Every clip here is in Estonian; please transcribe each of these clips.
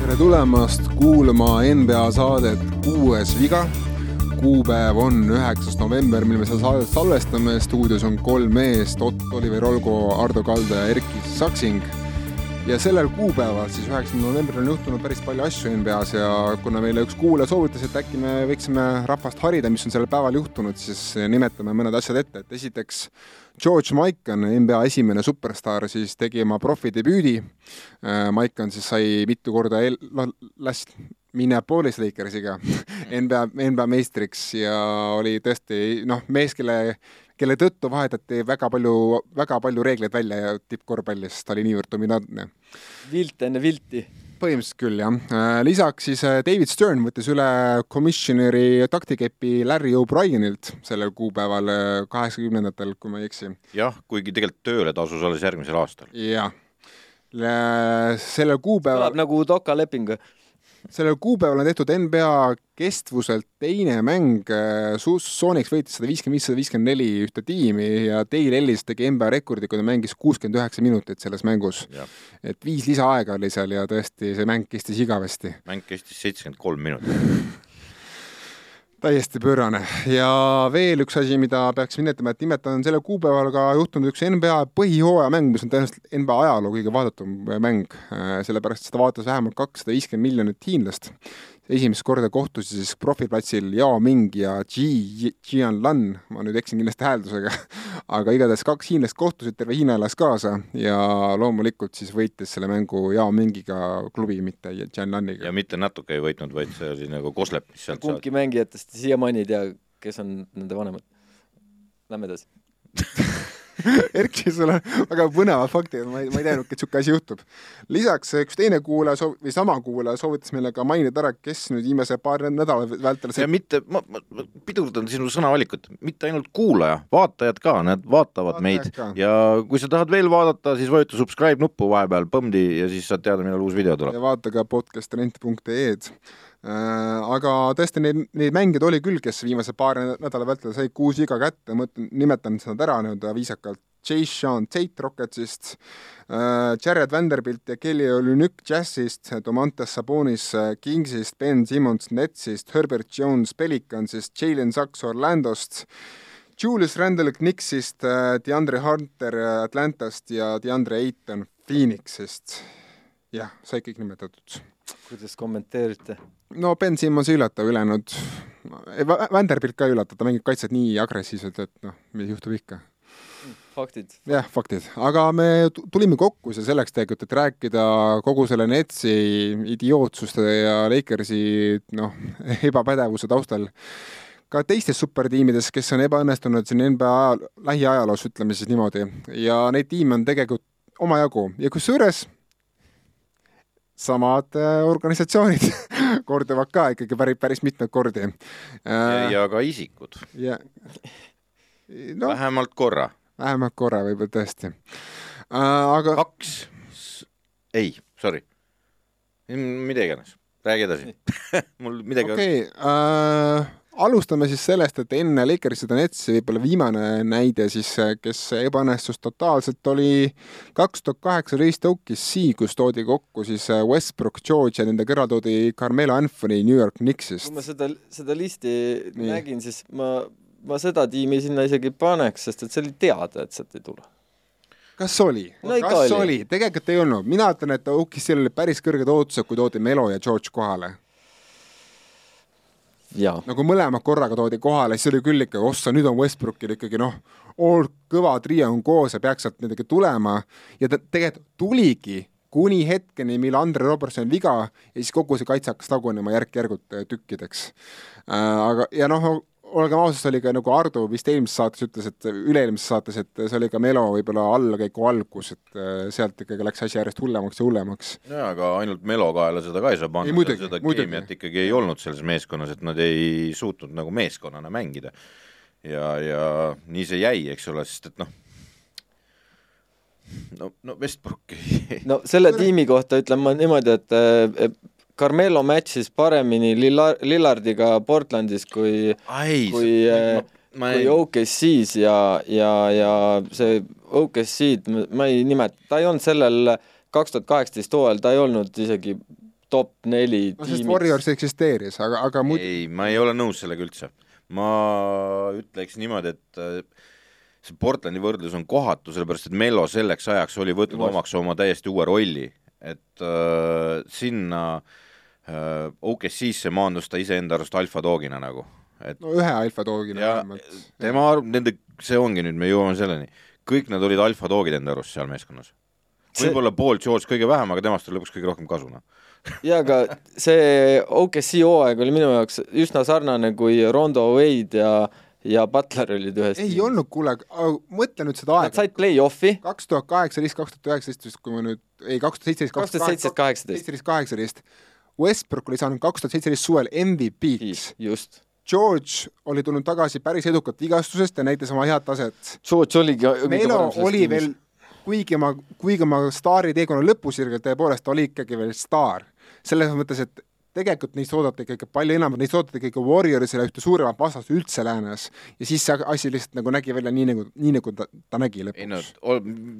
tere tulemast kuulama NBA saadet Kuues viga. kuupäev on üheksas november, mil me seda saadet salvestame. stuudios on kolm meest, Ott, Oliver Olgo, Ardo Kalda ja Erkki Saksing. Ja sellel kuupäeval, siis üheksandal novembril on juhtunud päris palju asju NBA-s ja kuna meile üks kuulaja soovitas, et äkki me võiksime rahvast harida, mis on sellel päeval juhtunud, siis nimetame mõned asjad ette, et esiteks George Mikan, NBA esimene superstaar, siis tegi oma profidebüüdi. Mikan siis sai mitu korda el-, last Minneapolis Lakersiga NBA, NBA meistriks ja oli tõesti noh, mees, kelle, kelle tõttu vahetati väga palju, väga palju reegleid välja ja tippkorvpallis ta oli niivõrd dominantne. vilt enne vilti põhimõtteliselt küll, jah. lisaks siis David Stern võttis üle komisjoneri taktikepi Larry O'Brienilt sellel kuupäeval, kaheksakümnendatel, kui ma ei eksi. jah, kuigi tegelikult tööle ta asus alles järgmisel aastal. jah. sellel kuupäeval kõlab nagu Doka leping sellel kuupäeval on tehtud NBA kestvuselt teine mäng, Sonics võitis sada viiskümmend viis, sada viiskümmend neli ühte tiimi ja Dale Ellis tegi NBA rekordi, kui ta mängis kuuskümmend üheksa minutit selles mängus. et viis lisaaega oli seal ja tõesti, see mäng kestis igavesti. mäng kestis seitsekümmend kolm minutit täiesti pöörane. Ja veel üks asi, mida peaksime nimetama, et nimelt on sellel kuupäeval ka juhtunud üks NBA põhihooaja mäng, mis on tõenäoliselt NBA ajaloo kõige vaadatum mäng, sellepärast seda vaatas vähemalt kakssada viiskümmend miljonit hiinlast esimest korda kohtusid siis profiplatsil Yao Ming ja Ji Jianlan, ma nüüd eksin kindlasti hääldusega aga igatahes kaks hiinlast kohtusid, terve Hiina elas kaasa ja loomulikult siis võitis selle mängu Yao Mingiga klubi, mitte Jianlaniga. ja mitte natuke ei võitnud, vaid see oli nagu koslep, mis sealt kumbki mängijatest siiamaani ei tea, kes on nende vanemad. Lähme edasi Erki, sul on väga põnevad faktid, ma ei, ma ei teadnudki, et niisugune asi juhtub. lisaks üks teine kuulaja soov-, või sama kuulaja soovitas meile ka mainida ära, kes nüüd viimase paari nädala vältel see... ja mitte, ma, ma pidurdan sinu sõnavalikut, mitte ainult kuulaja, vaatajad ka, nad vaatavad vaatajad meid ka. ja kui sa tahad veel vaadata, siis vajuta subscribe nuppu vahepeal, põmdi, ja siis saad teada, millal uus video tuleb. ja vaata ka podcastrent.ee-d Äh, aga tõesti, neid, neid mängijaid oli küll, kes viimase paari nädala vältel said kuus viga kätte, mõtlen, nimetan seda ära nii-öelda viisakalt, Chase Sean Tate Rocketsist äh,, Jared Vanderbilt ja Kelly Olünük Jazzist, Domantas Sabonis äh, Kingsist, Ben Simmons Netsist, Herbert Jones Pelicansist, Jalen Sachs Orlandost, Julius Randle Knicksist, äh, DeAndre Hunter Atlantast ja DeAndre Ayton Phoenixist. jah, sai kõik nimetatud. Kuidas kommenteerite? no Ben Simmons ei üllata, ülejäänud, Vanderbilt ka ei üllata, ta mängib kaitset nii agressiivselt, et noh, mis juhtub ikka. faktid. jah, faktid, aga me tulime kokku siia selleks tegelikult, et rääkida kogu selle Netsi idiootsuste ja Lakersi noh, ebapädevuse taustal ka teistes supertiimides, kes on ebaõnnestunud siin NBA ajal, lähiajaloos, ütleme siis niimoodi, ja neid tiime on tegelikult omajagu ja kusjuures samad äh, organisatsioonid korduvad ka ikkagi päris, päris mitmeid kordi äh,. ja ka isikud. No, vähemalt korra. vähemalt korra võib-olla tõesti äh,. aga. kaks, ei, sorry, mida iganes, räägi edasi mul midagi okei okay, äh, alustame siis sellest, et enne Lakersi ja Netsi võib-olla viimane näide siis, kes ebaõnnestus totaalselt, oli kaks tuhat kaheksateist OKC, kus toodi kokku siis Westbrook, George ja nende kõrval toodi Carmelo Anthony New York Knicksist. kui ma seda, seda listi Nii. nägin, siis ma, ma seda tiimi sinna isegi ei paneks, sest et see oli teada, et sealt ei tule kas oli no,? kas oli, oli?? tegelikult ei olnud, mina ütlen, et OKC-l olid päris kõrged ootused, kui toodi Melo ja George kohale nagu mõlemad korraga toodi kohale, siis oli küll ikka, ossa, nüüd on Westbrookil ikkagi noh, kõva trio on koos ja peaks sealt midagi tulema ja ta tegelikult tuligi kuni hetkeni, mil Andre Robertson viga ja siis kogu see kaitse hakkas tagunema järk-järgult äh, tükkideks äh,. aga, ja noh, olgem ausad, see oli ka nagu Ardo vist eelmises saates ütles, et üle-eelmises saates, et see oli ka Melo võib-olla allakäigu algus, et äh, sealt ikkagi läks asi järjest hullemaks ja hullemaks. jaa, aga ainult Melo kaela seda ka ei saa panna, seda keemiat ikkagi ei olnud selles meeskonnas, et nad ei suutnud nagu meeskonnana mängida. ja, ja nii see jäi, eks ole, sest et noh, no, no Westbrook ei no selle tiimi kohta ütlen ma niimoodi, et Carmelo match'is paremini Lillard, Lillardiga Portlandis kui, kui, äh, ma ei... kui OKC-s ja, ja, ja see OKC-d ma ei nimeta, ta ei olnud sellel kaks tuhat kaheksateist hooajal, ta ei olnud isegi top neli no sest Warriors eksisteeris, aga, aga muud... ei, ma ei ole nõus sellega üldse. ma ütleks niimoodi, et äh, see Portlandi võrdlus on kohatu, sellepärast et Melo selleks ajaks oli võtnud omaks oma täiesti uue rolli, et äh, sinna äh, OKC-sse maandus ta iseenda arust alfadoogina nagu, et no ühe alfadoogina vähemalt. tema arv-, nende, see ongi nüüd, me jõuame selleni, kõik nad olid alfadoogid enda arust seal meeskonnas. võib-olla Paul George kõige vähem, aga temast oli lõpuks kõige rohkem kasu, noh jaa, aga see OKC hooaeg oli minu jaoks üsna sarnane, kui Rondo Wade ja ja Butler olid ühes ei tiimis. olnud, kuule, mõtle nüüd seda aega. Nad said play-off'i. kaks tuhat kaheksateist, kaks tuhat üheksateist, kui ma nüüd, ei, kaks tuhat seitseteist, kaks tuhat seitseteist, kaheksateist. seitseteist, kaheksateist. Westbrook oli saanud kaks tuhat seitseteist suvel MVP-ks. just. George oli tulnud tagasi päris edukalt vigastusest ja näitas oma head taset. George oligi Melo oli veel, kuigi ma, kuigi ma staari teekonna lõpusirgel tõepoolest oli ikkagi veel staar selles mõttes, et tegelikult neist oodati ikkagi palju enam, neist oodati ikkagi Warriorsile ühte suuremat vastast üldse läänes ja siis see asi lihtsalt nagu nägi välja nii, nagu, nii nagu ta, ta nägi lõpuks. ei no,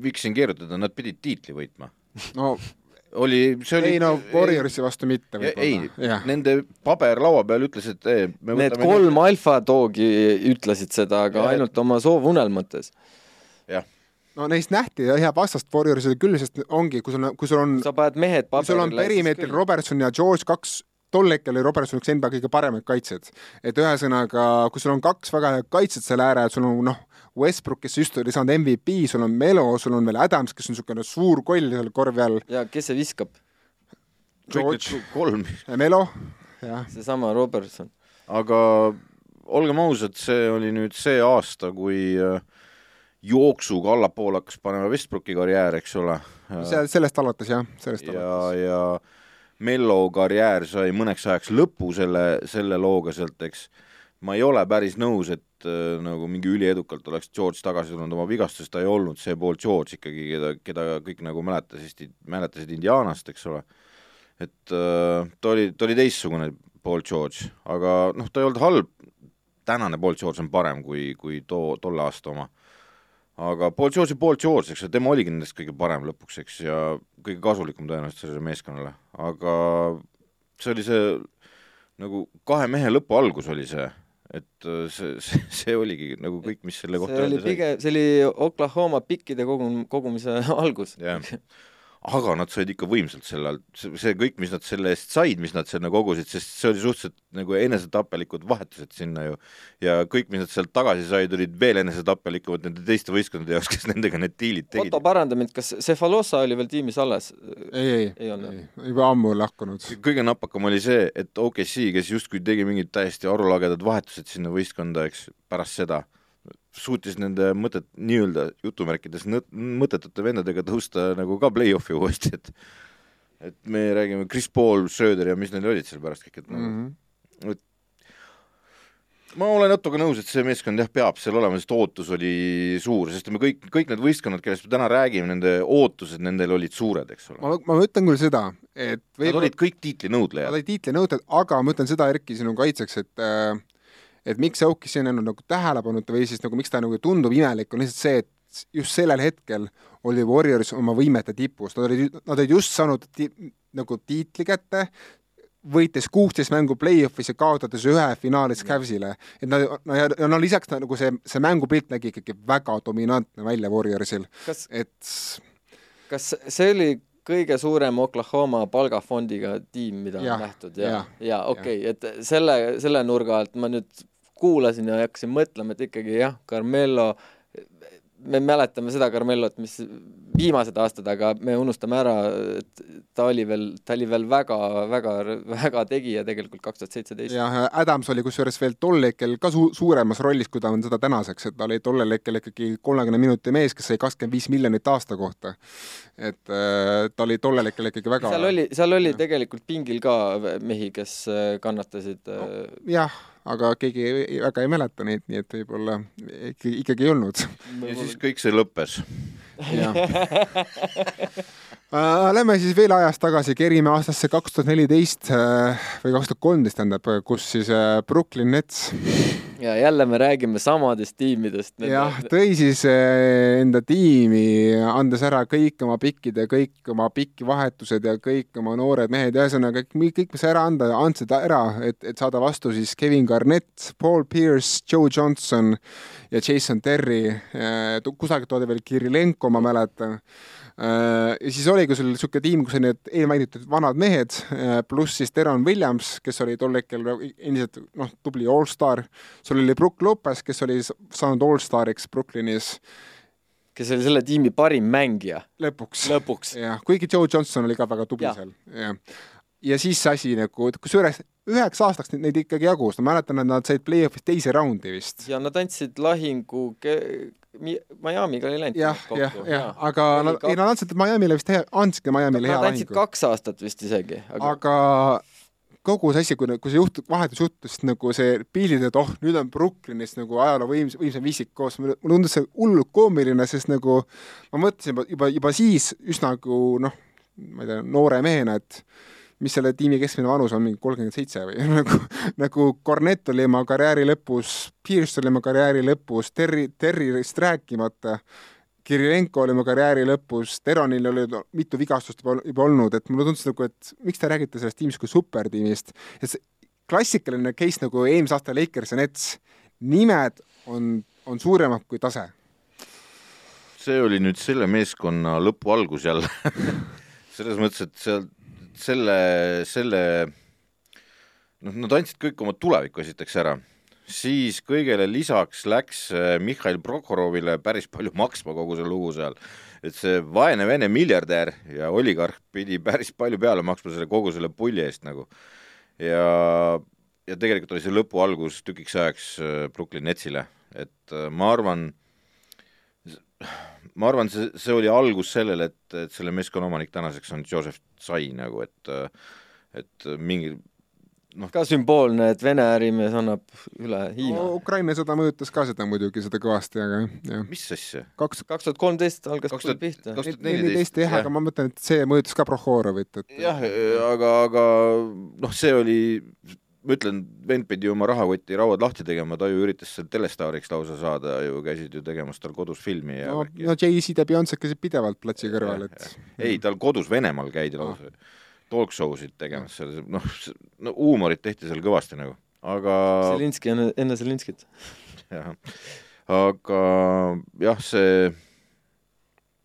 miks siin keerutada, nad pidid tiitli võitma. no oli, see oli ei no Warriorsi vastu mitte võib-olla. ei, nende paber laua peal ütles, et ee, Need kolm nii... alfatoogi ütlesid seda, aga ja, ainult oma soovunelmates. jah no neist nähti head vastast Warriorsile küll, sest ongi, kui sul on, kui sul on sa paned mehed paberile sul on perimeetril Robertson ja George kaks tol hetkel oli Robertson üks NBA kõige paremaid kaitsjad. et ühesõnaga, kui sul on kaks väga head kaitsjat selle ääre, et sul on noh, Westbrook, kes just oli saanud MVP, sul on Melo, sul on veel Adams, kes on niisugune suur koll seal korvi all. ja kes see viskab? George, kolm. Melo, jah. seesama Robertson. aga olgem ausad, see oli nüüd see aasta, kui äh, jooksuga allapoole hakkas panema Westbrooki karjäär, eks ole. see, sellest alates jah, sellest ja, alates. ja Mello karjäär sai mõneks ajaks lõpu selle, selle looga sealt, eks. Ma ei ole päris nõus, et äh, nagu mingi üliedukalt oleks George tagasi tulnud oma vigastusest, ta ei olnud see pool George ikkagi, keda, keda kõik nagu mäletasid, mäletasid Indianast, eks ole. et äh, ta oli, ta oli teistsugune Paul George, aga noh, ta ei olnud halb, tänane Paul George on parem kui, kui too, tolle aasta oma. Aga Paul George'i Paul George, eks ju, tema oligi nendest kõige parem lõpuks, eks, ja kõige kasulikum tõenäoliselt sellele meeskonnale, aga see oli see nagu kahe mehe lõpu algus oli see, et äh, see, see, see oligi nagu kõik, mis selle kohta see oli pigem, see oli Oklahoma pikkide kogum-, kogumise algus. jah aga nad said ikka võimsalt selle alt, see kõik, mis nad selle eest said, mis nad sinna kogusid, sest see oli suhteliselt nagu enesetapelikud vahetused sinna ju. ja kõik, mis nad sealt tagasi said, olid veel enesetappelikumad nende teiste võistkondade jaoks, kes nendega need diilid tegid. Otto, paranda mind, kas Cefalosa oli veel tiimis alles? ei, ei, ei, ei, juba ammu lahkunud. kõige napakam oli see, et OKC, kes justkui tegi mingid täiesti arulagedad vahetused sinna võistkonda, eks, pärast seda suutis nende mõtet, nii-öelda jutumärkides mõttetute vendadega tõusta nagu ka play-off'i uuesti, et et me räägime Chris Paul, Schröder ja mis neil olid seal pärast kõik, et mm -hmm. et ma olen Ottoga nõus, et see meeskond jah, peab seal olema, sest ootus oli suur, sest me kõik, kõik need võistkonnad, kellest me täna räägime, nende ootused nendel olid suured, eks ole. ma, ma ütlen küll seda, et võib... Nad olid kõik tiitlinõudlejad. Nad olid tiitlinõudlejad, aga ma ütlen seda, Erki, sinu kaitseks, et äh, et miks see Oakis on jäänud nagu tähelepanuta või siis nagu miks ta nagu tundub imelik, on lihtsalt see, et just sellel hetkel oli Warriors oma võimete tipus, nad olid, nad olid just saanud ti, nagu tiitli kätte, võites kuusteist mängu play-off'is ja kaotades ühe finaalis Cavsile. et nad, no ja, ja no lisaks nagu see, see mängupilt nägi ikkagi väga dominantne välja Warriorsil, et kas see oli kõige suurem Oklahoma palgafondiga tiim, mida ja, on nähtud? Ja, ja, ja okei. Okay,, et selle, selle nurga alt ma nüüd kuulasin ja hakkasin mõtlema, et ikkagi jah, Carmelo me mäletame seda Carmelot, mis viimased aastad, aga me unustame ära, et ta oli veel, ta oli veel väga, väga, väga tegija tegelikult kaks tuhat seitseteist. jah, Adams oli kusjuures veel tol hetkel ka su-, suuremas rollis, kui ta on seda tänaseks, et ta oli tollel hetkel ikkagi kolmekümne minuti mees, kes sai kakskümmend viis miljonit aasta kohta. et äh, ta oli tollel hetkel ikkagi väga seal oli, seal oli ja. tegelikult pingil ka mehi, kes äh, kannatasid no, äh, jah aga keegi ei, väga ei mäleta neid, nii et võib-olla ikkagi, ikkagi ei olnud. ja siis kõik see lõppes. Uh, Lähme siis veel ajas tagasi, kerime aastasse kaks tuhat neliteist äh, või kaks tuhat kolmteist tähendab, kus siis äh, Brooklyn Nets ja jälle me räägime samadest tiimidest. jah, tõi siis eh, enda tiimi, andes ära kõik oma pikid ja kõik oma pikivahetused ja kõik oma noored mehed, ühesõnaga kõik, kõik, mis ära anda, andsid ära, et, et saada vastu siis Kevin Garnett, Paul Pierce, Joe Johnson ja Jason Terry. Eh, kusagilt toodi veel Kirilenko, ma mäletan ja siis oligi sul niisugune tiim, kus on need eelmainitud vanad mehed, äh, pluss siis Teron Williams, kes oli tol hetkel endiselt noh, tubli allstar. sul oli Brook Lopez, kes oli saanud allstariks Brooklynis kes oli selle tiimi parim mängija. lõpuks. lõpuks. jah, kuigi Joe Johnson oli ka väga tubli ja. seal, jah. ja siis see asi nagu, kusjuures üheks aastaks neid ikkagi jagus, ma mäletan, et nad said play-off'is teise raundi vist. ja nad andsid lahingu Miami'ga oli läinud. jah, jah, jah, aga nad, ei nad andsid Miami'le vist hea, andsidki Miami'le hea lahingu. Nad andsid kaks aastat vist isegi. aga, aga kogu see asi, kui, kui see juht, vahetus juhtus, nagu see pildid, et oh, nüüd on Brooklynis nagu ajaloo võims-, võimsam viisik koos, mulle tundus see hullult koomiline, sest nagu ma mõtlesin juba, juba, juba siis üsna nagu noh, ma ei tea, noore mehena, et mis selle tiimi keskmine vanus on, mingi kolmkümmend seitse või nagu, nagu Cornett oli oma karjääri lõpus, Pierce oli oma karjääri lõpus, Terry, Terry'st rääkimata, Kirilenko oli oma karjääri lõpus, Teronil oli mitu vigastust juba, juba olnud, et mulle tundus nagu, et miks te räägite sellest tiimist kui supertiimist, et see klassikaline case nagu eelmise aasta Lakers ja Nets, nimed on, on suuremad kui tase. see oli nüüd selle meeskonna lõpu algus jälle selles mõttes, et seal selle, selle noh, nad andsid kõik oma tuleviku esiteks ära, siis kõigele lisaks läks äh, Mihhail Prokhorovile päris palju maksma kogu see lugu seal. et see vaene vene miljardär ja oligarh pidi päris palju peale maksma selle kogu selle pulli eest nagu. ja, ja tegelikult oli see lõpu algus tükiks ajaks äh, Brooklyn Netsile, et äh, ma arvan, ma arvan, see, see oli algus sellele, et, et selle meeskonna omanik tänaseks on Joseph Tsai nagu, et et mingi noh ka sümboolne, et Vene ärimees annab üle Hiina no,. Ukraina sõda mõjutas ka seda muidugi, seda kõvasti, aga jah. mis asja? kaks, kaks tuhat kolmteist algas kaks tuhat pihta. neliteist jah, aga ma mõtlen, et see mõjutas ka Prohorovit, et jah, aga, aga noh, see oli ma ütlen, vend pidi oma rahakoti rauad lahti tegema, ta ju üritas seal telestaariks lausa saada ju, käisid ju tegemas tal kodus filmi ja no, no Jay-Z ja Beyonce käisid pidevalt platsi kõrval, et ei, tal kodus Venemaal käidi lausa ah. talk show sid tegemas seal, noh, no huumorit tehti seal kõvasti nagu, aga Zelinski enne, enne Zelinskit. jah, aga jah, see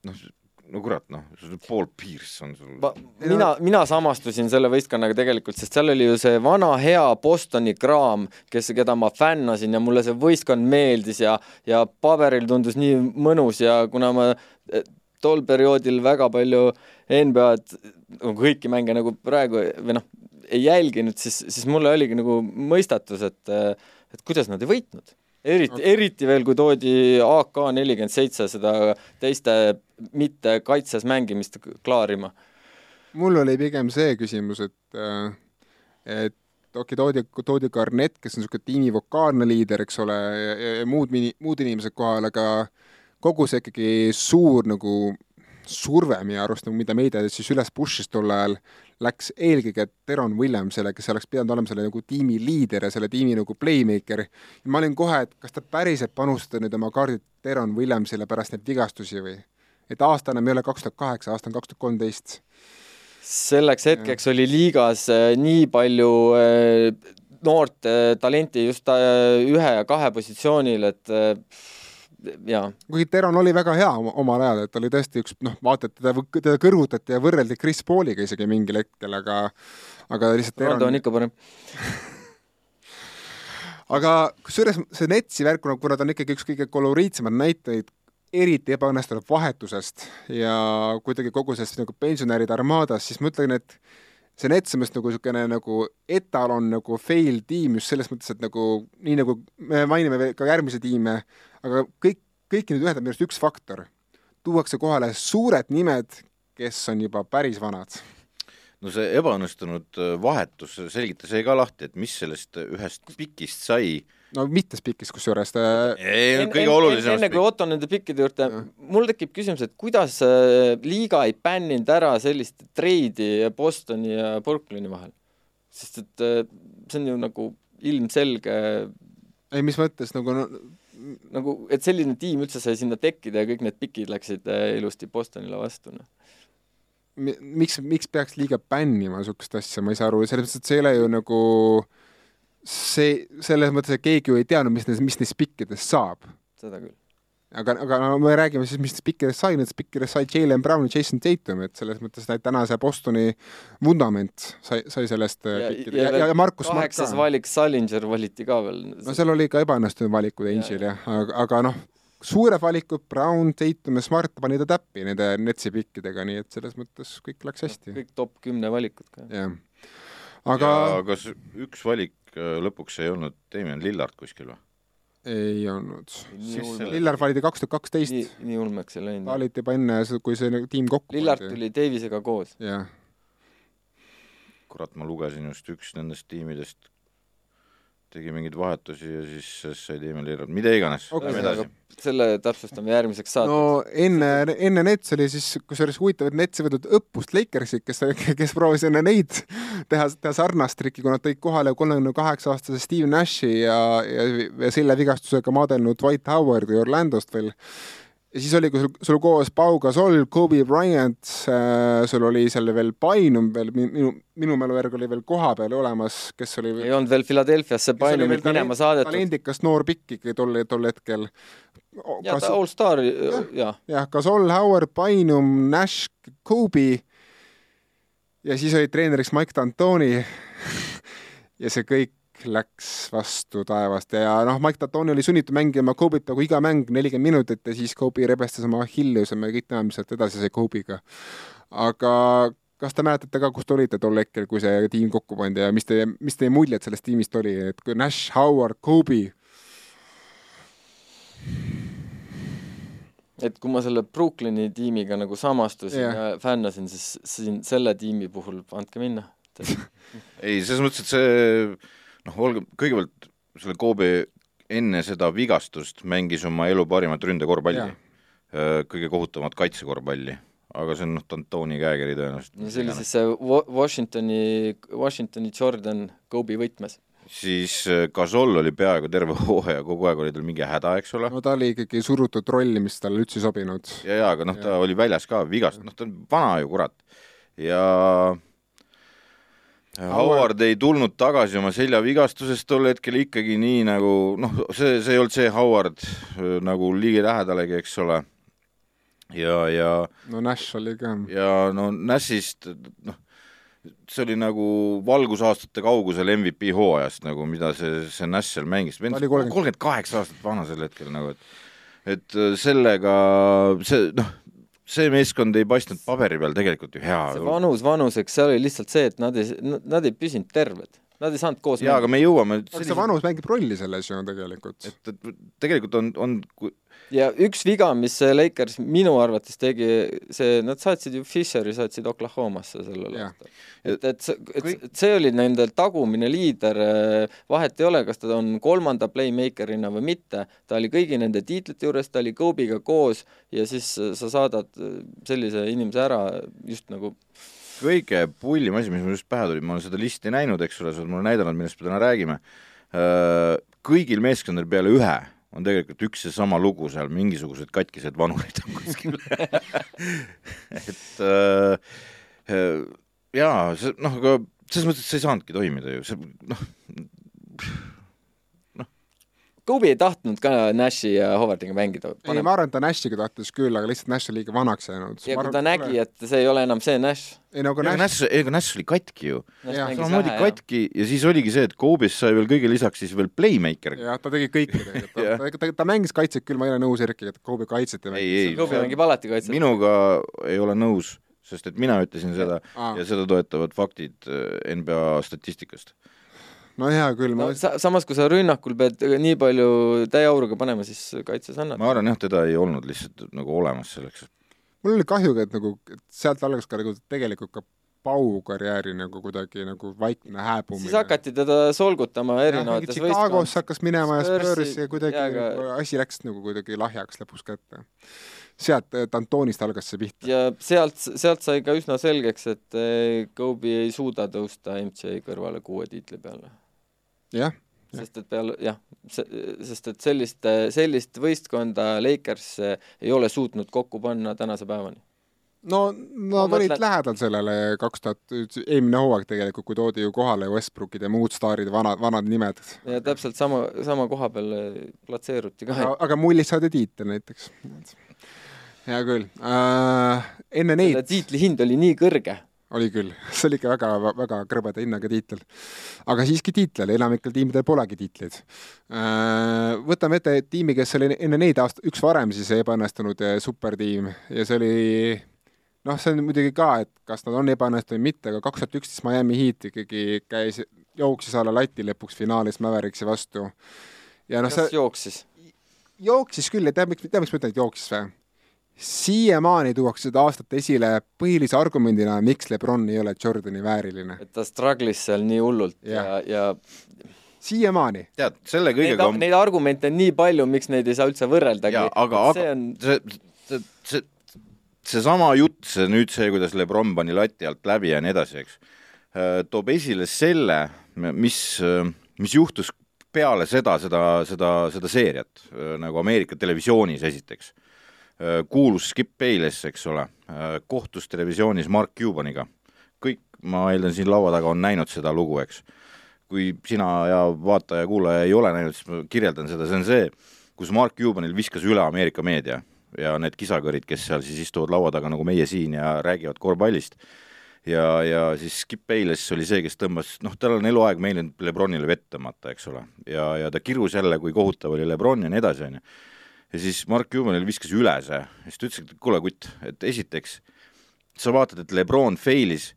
noh, no kurat, noh, Paul Pierce on sul. mina, mina samastusin selle võistkonnaga tegelikult, sest seal oli ju see vana hea Bostoni kraam, kes, keda ma fännasin ja mulle see võistkond meeldis ja, ja paberil tundus nii mõnus ja kuna ma eh, tol perioodil väga palju NBA-d, kõiki mänge nagu praegu või noh, ei jälginud, siis, siis mulle oligi nagu mõistatus, et, et kuidas nad ei võitnud eriti eriti veel, kui toodi AK nelikümmend seitse seda teiste mitte kaitses mängimist klaarima. mul oli pigem see küsimus, et, et okei okay,, toodi, toodi Garnett, kes on niisugune tiimi vokaalne liider, eks ole, muud, muud inimesed kohal, aga kogu see ikkagi suur nagu surve minu arust, nagu mida meedia siis üles push'is tol ajal, läks eelkõige Teron Williamsile, kes oleks pidanud olema selle nagu tiimi liider ja selle tiimi nagu playmaker. ja ma olin kohe, et kas ta päriselt panustada nüüd oma kaardid Teron Williamsile pärast neid vigastusi või? et aasta enam ei ole kaks tuhat kaheksa, aasta on kaks tuhat kolmteist. selleks hetkeks ja. oli liigas äh, nii palju äh, noort äh, talenti just ühe ja kahe positsioonil, et jaa. kuigi Teron oli väga hea omal ajal, et oli tõesti üks noh, vaata, et teda, teda kõrvutati ja võrreldi Chris Pauliga isegi mingil hetkel, aga aga lihtsalt Teron Ronaldo on ikka parem aga kusjuures see Netsi värk, kuna ta on ikkagi üks kõige koloriitsemaid näiteid, eriti ebaõnnestunud vahetusest ja kuidagi kogu sellest nagu pensionäride armaadas, siis ma ütlen, et see Nets on vist nagu niisugune nagu etalon nagu fail tiim just selles mõttes, et nagu nii nagu me mainime ka järgmisi tiime, aga kõik, kõiki nüüd ühendab minu arust üks faktor. tuuakse kohale suured nimed, kes on juba päris vanad. no see ebaõnnestunud äh, vahetus, selgita see ka lahti, et mis sellest ühest pikist sai no mitmes pikis kusjuures ta ei, kõige olulisem enne kui Otto nende pikkide juurde, mul tekib küsimus, et kuidas äh, liiga ei bänninud ära sellist treidi Bostoni ja Brooklyni vahel? sest et äh, see on ju nagu ilmselge ei, mis mõttes nagu no, nagu, et selline tiim üldse sai sinna tekkida ja kõik need pikid läksid äh, ilusti Bostonile vastu, noh miks, miks peaks liiga bännima niisugust asja, ma ei saa aru, selles mõttes, et see ei ole ju nagu see, selles mõttes, et keegi ju ei teadnud, mis mis neist pikkidest saab. seda küll aga, aga no me räägime siis, mis spikkidest sai, nendest spikkidest sai Jalen Brown ja Jason Tatum, et selles mõttes et täna see Bostoni vundament sai, sai sellest äh, ja, ja, ja, ja Markus kaheksas valik Salinger valiti ka veel. no seal oli ka ebaõnnestunud valikud Angelil jah, aga, aga noh, suured valikud, Brown, Tatum ja Smart pani ta täppi nende Netsi pikkidega, nii et selles mõttes kõik läks hästi. kõik top kümne valikud ka. jah. aga ja, kas üks valik äh, lõpuks ei olnud Damien Lillard kuskil või? Ei olnud. Lillard valiti kaks tuhat kaksteist. nii, nii ulmeks ei läinud. valiti juba enne, kui see tiim kokku Lillard tuli Davisega koos. jah. kurat, ma lugesin just üks nendest tiimidest tegi mingeid vahetusi ja siis sai Damien Lillard, mida iganes. Okay.. selle täpsustame järgmiseks saateks. no enne, enne Nets oli siis, kusjuures huvitav, et Nets ei võtnud õppust Lakersit, kes, kes proovis enne neid teha, teha sarnast trikki, kui nad tõid kohale kolmekümne kaheksa aastase Steve Nashi ja, ja, ja selle vigastusega maadelnud Dwight Howardi Orlandost veel ja siis oli, kui sul, sul koos Pau Gasol, Kobe Bryant äh,, sul oli seal veel Painum veel, minu, minu mälu järgi oli veel koha peal olemas, kes oli ei olnud veel Philadelphiasse Painumit minema saadetud. talendikas noor pikk ikkagi tol, tol hetkel. jah, ta allstar, jah. jah, Gasol, Howard, Painum, Nash, Kobe ja siis oli treeneriks Mike D'Antoni ja see kõik läks vastu taevast ja noh, Mike Tatoni oli sunnitud mängima Kobe't nagu iga mäng nelikümmend minutit ja siis Kobe rebestas oma Achilleuse, me kõik teame, mis sealt edasi sai Kobe'ga. aga kas te mäletate ka, kus te olite tol hetkel, kui see tiim kokku pandi ja mis teie, mis teie muljed sellest tiimist oli, et kui Nash, Howard, Kobe? et kui ma selle Brooklyni tiimiga nagu samastusin yeah. ja fännasin, siis siin selle tiimi puhul andke minna ei, selles mõttes, et see noh, olge, kõigepealt selle Kobe enne seda vigastust mängis oma elu parimat ründekorvpalli, kõige kohutavat kaitsekorvpalli, aga see on noh, D'Antoni käekiri tõenäoliselt. no see oli siis see Washingtoni, Washingtoni Jordan Kobe võtmes siis Gasol oli peaaegu terve hooaja, kogu aeg oli tal mingi häda, eks ole. no ta oli ikkagi surutud rolli, mis talle üldse ei sobinud. ja, ja aga noh, ta ja. oli väljas ka vigast, noh ta on vana ju, kurat. ja Howard ei tulnud tagasi oma seljavigastusest tol hetkel ikkagi nii nagu noh, see, see ei olnud see Howard äh, nagu ligilähedalegi, eks ole. ja, ja no Nash oli ka. ja no Nashist noh, see oli nagu valgusaastate kaugusel MVP hooajast nagu, mida see, see Nash seal mängis. kolmkümmend kaheksa aastat vana sel hetkel nagu, et et äh, sellega see noh see meeskond ei paistnud paberi peal tegelikult ju hea. see vanus vanuseks, see oli lihtsalt see, et nad ei, nad ei püsinud terved. Nad ei saanud koos jaa, aga me jõuame sellise... see vanus mängib rolli selles ju tegelikult. et, et tegelikult on, on ja üks viga, mis Lakers minu arvates tegi, see, nad saatsid ju Fisheri, saatsid Oklahomasse sellel aastal. et, et, et, et see oli nende tagumine liider, vahet ei ole, kas ta on kolmanda playmaker'ina või mitte, ta oli kõigi nende tiitlite juures, ta oli Kobe'ga koos ja siis sa saadad sellise inimese ära just nagu kõige pullim asi, mis mul just pähe tuli, ma olen seda listi näinud, eks ole, sa oled mulle näidanud, millest me täna räägime, kõigil meeskondadel peale ühe on tegelikult üks ja sama lugu seal, mingisugused katkised vanurid on kuskil. Et äh, äh, jaa, see noh, aga selles mõttes, et see ei saanudki toimida ju, see noh, Kobe ei tahtnud ka Nashi ja Howardiga mängida. ei, ma arvan, et ta Nashiga tahtis küll, aga lihtsalt Nash on liiga vanaks jäänud. ja kui ta nägi, et see ei ole enam see Nash. ei no aga Nash, Nash, ega Nash oli katki ju. samamoodi katki ja siis oligi see, et Kobe'st sai veel kõige lisaks siis veel playmaker. jah, ta tegi kõike tegelikult ta, ta, ta, ta mängis kaitset küll, ma ei ole nõus Erkiga, et Kobe kaitset ei mängi. Kobe mängib alati kaitset. minuga ei ole nõus, sest et mina ütlesin seda Aa. ja seda toetavad faktid äh, NBA statistikast no hea küll no, ma... sa, samas, kui sa rünnakul pead nii palju täieauruga panema, siis kaitses annad. ma arvan jah, teda ei olnud lihtsalt nagu olemas selleks. mul oli kahju, et nagu, et sealt algas ka nagu tegelikult ka Pau karjääri nagu kuidagi nagu vaikne hääbumine. siis hakati teda solgutama erinevates võistkondades. Chicagos hakkas minema ja Spursi ja kuidagi aga... Nagu asi läks nagu kuidagi lahjaks lõpus kätte. sealt Dantonist algas see pihta. ja sealt, sealt sai ka üsna selgeks, et Kobe ei suuda tõusta MJ kõrvale kuue tiitli peale jah, sest et peale, jah, sest et sellist, sellist võistkonda Lakers ei ole suutnud kokku panna tänase päevani no nad olid mõtlen... lähedal sellele kaks tuhat, eelmine hooaeg tegelikult, kui toodi ju kohale Westbrookid ja muud staarid, vanad, vanad nimed. ja täpselt sama, sama koha peal platseeruti ka. aga mullist saadi tiitel näiteks. hea küll äh,. enne neid. tiitli hind oli nii kõrge oli küll, see oli ikka väga, väga krõbeda hinnaga tiitel. aga siiski tiitel, enamikel tiimidel polegi tiitleid. Äh, võtame ette tiimi, kes oli enne neid aast-, üks varem siis ebaõnnestunud äh, supertiim ja see oli noh, see on muidugi ka, et kas nad on ebaõnnestunud või mitte, aga kaks tuhat üksteist Miami Heat ikkagi käis, jooksis alla lati lõpuks finaalis Mavericksi vastu. ja noh, see jooksis? jooksis küll ja tead, miks, tead, miks ma ütlen, et jooksis või? Siiamaani tuuakse seda aastat esile põhilise argumendina, miks Lebron ei ole Jordani vääriline. et ta struggle'is seal nii hullult ja, ja, ja siiamaani. tead, selle kõigega neid, neid argumente on nii palju, miks neid ei saa üldse võrreldagi. aga, aga on... see, see, see, seesama jutt, see nüüd see, kuidas Lebron pani lati alt läbi ja nii edasi, eks, äh, toob esile selle, mis, äh, mis juhtus peale seda, seda, seda, seda seeriat äh, nagu Ameerika televisioonis esiteks. Kuulus Skip Bayless, eks ole, kohtus televisioonis Mark Cubaniga. kõik, ma eeldan, siin laua taga on näinud seda lugu, eks. kui sina ja vaataja-kuulaja ei ole näinud, siis ma kirjeldan seda, see on see, kus Mark Cubanil viskas üle Ameerika meedia ja need kisakõrid, kes seal siis istuvad laua taga nagu meie siin ja räägivad korvpallist. ja, ja siis Skip Bayless oli see, kes tõmbas, noh, tal on eluaeg meeldinud Lebronile vett tõmmata, eks ole, ja, ja ta kirus jälle, kui kohutav oli Lebron ja nii edasi, on ju. Ja siis Mark Cubanil viskas üle see, siis ta ütles, et kuule, kutt, et esiteks sa vaatad, et Lebron failis.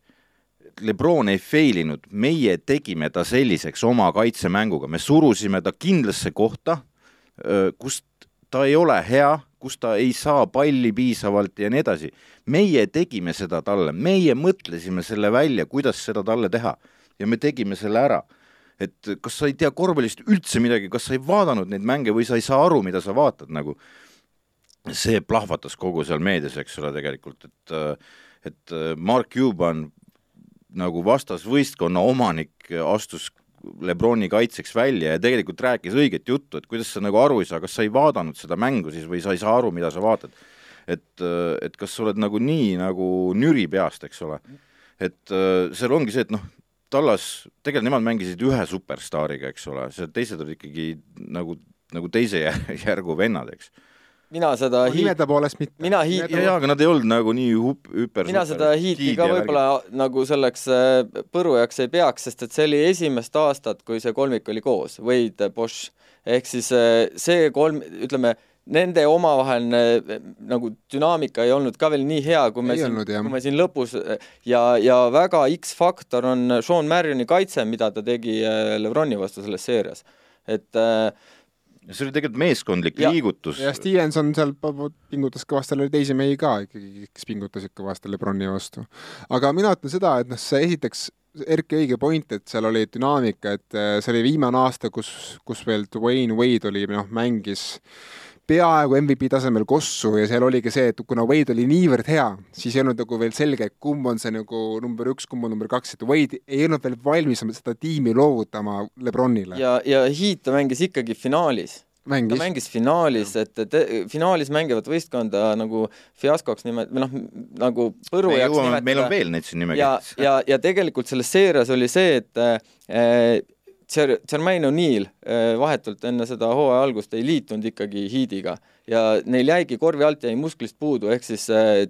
Lebron ei fail inud, meie tegime ta selliseks oma kaitsemänguga, me surusime ta kindlasse kohta, kust ta ei ole hea, kus ta ei saa palli piisavalt ja nii edasi. meie tegime seda talle, meie mõtlesime selle välja, kuidas seda talle teha. Ja me tegime selle ära. Et kas sa ei tea korvpallist üldse midagi, kas sa ei vaadanud neid mänge või sa ei saa aru, mida sa vaatad nagu. see plahvatas kogu seal meedias, eks ole, tegelikult, et et Mark Cuban nagu vastasvõistkonna omanik astus Lebroni kaitseks välja ja tegelikult rääkis õiget juttu, et kuidas sa nagu aru ei saa, kas sa ei vaadanud seda mängu siis või sa ei saa aru, mida sa vaatad. et, et kas sa oled nagu nii nagu nüri peast, eks ole. et seal ongi see, et noh, Tallas, tegelikult nemad mängisid ühe superstaariga, eks ole, see teised olid ikkagi nagu, nagu teise järgu vennad, eks mina seda no, nimede poolest mitte. mina hiit-. jaa, aga nad ei olnud nagu nii hüp-, hüper mina seda hiiti ka võib-olla nagu selleks äh, põrujaks ei peaks, sest et see oli esimest aastat, kui see kolmik oli koos, Wade, Bosch. ehk siis äh, see kolm, ütleme, nende omavaheline äh, nagu dünaamika ei olnud ka veel nii hea, kui me ei siin, kui me siin lõpus ja, ja väga X-faktor on Sean Marioni kaitse, mida ta tegi Lebroni vastu selles seerias. et äh, see oli tegelikult meeskondlik ja, liigutus. ja Stevenson seal pingutas kõvasti, tal oli teisi mehi ka ikkagi, kes pingutasid kõvasti Lebroni vastu. aga mina ütlen seda, et noh, see esiteks Erki õige point, et seal oli dünaamika, et äh, see oli viimane aasta, kus, kus veel Dwayne Wade oli, noh, mängis peaaegu MVP tasemel kossu ja seal oligi see, et kuna Wade oli niivõrd hea, siis ei olnud nagu veel selge, kumb on see nagu number üks, kumb on number kaks, et Wade ei olnud veel valmis seda tiimi loovutama Lebronile. ja, ja Heat mängis ikkagi finaalis mängis. ta mängis finaalis, et, et finaalis mängivat võistkonda nagu fiaskoks nimet-, või noh, nagu põrujaks nimetada. meil on veel neid siin nimekirjas. ja, ja, ja tegelikult selles seerias oli see, et äh, Jermaine O'Neal äh, vahetult enne seda hooaja algust ei liitunud ikkagi Heatiga ja neil jäigi korvi alt jäi musklist puudu, ehk siis äh,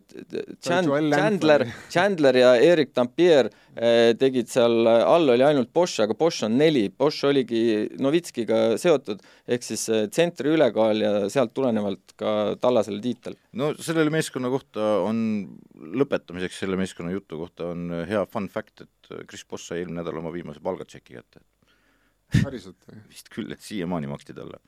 Chandler, Chandler ja Erik Dampier äh, tegid seal, all oli ainult Bosch, aga Bosch on neli, Bosch oligi Novitskiga seotud, ehk siis tsentri ülekaal ja sealt tulenevalt ka Tallasele tiitel. no sellele meeskonna kohta on, lõpetamiseks selle meeskonna jutu kohta on hea fun fact, et Chris Bosch sai eelmine nädal oma viimase palgatšeki kätte päriselt või? vist küll, et siiamaani maksti talle.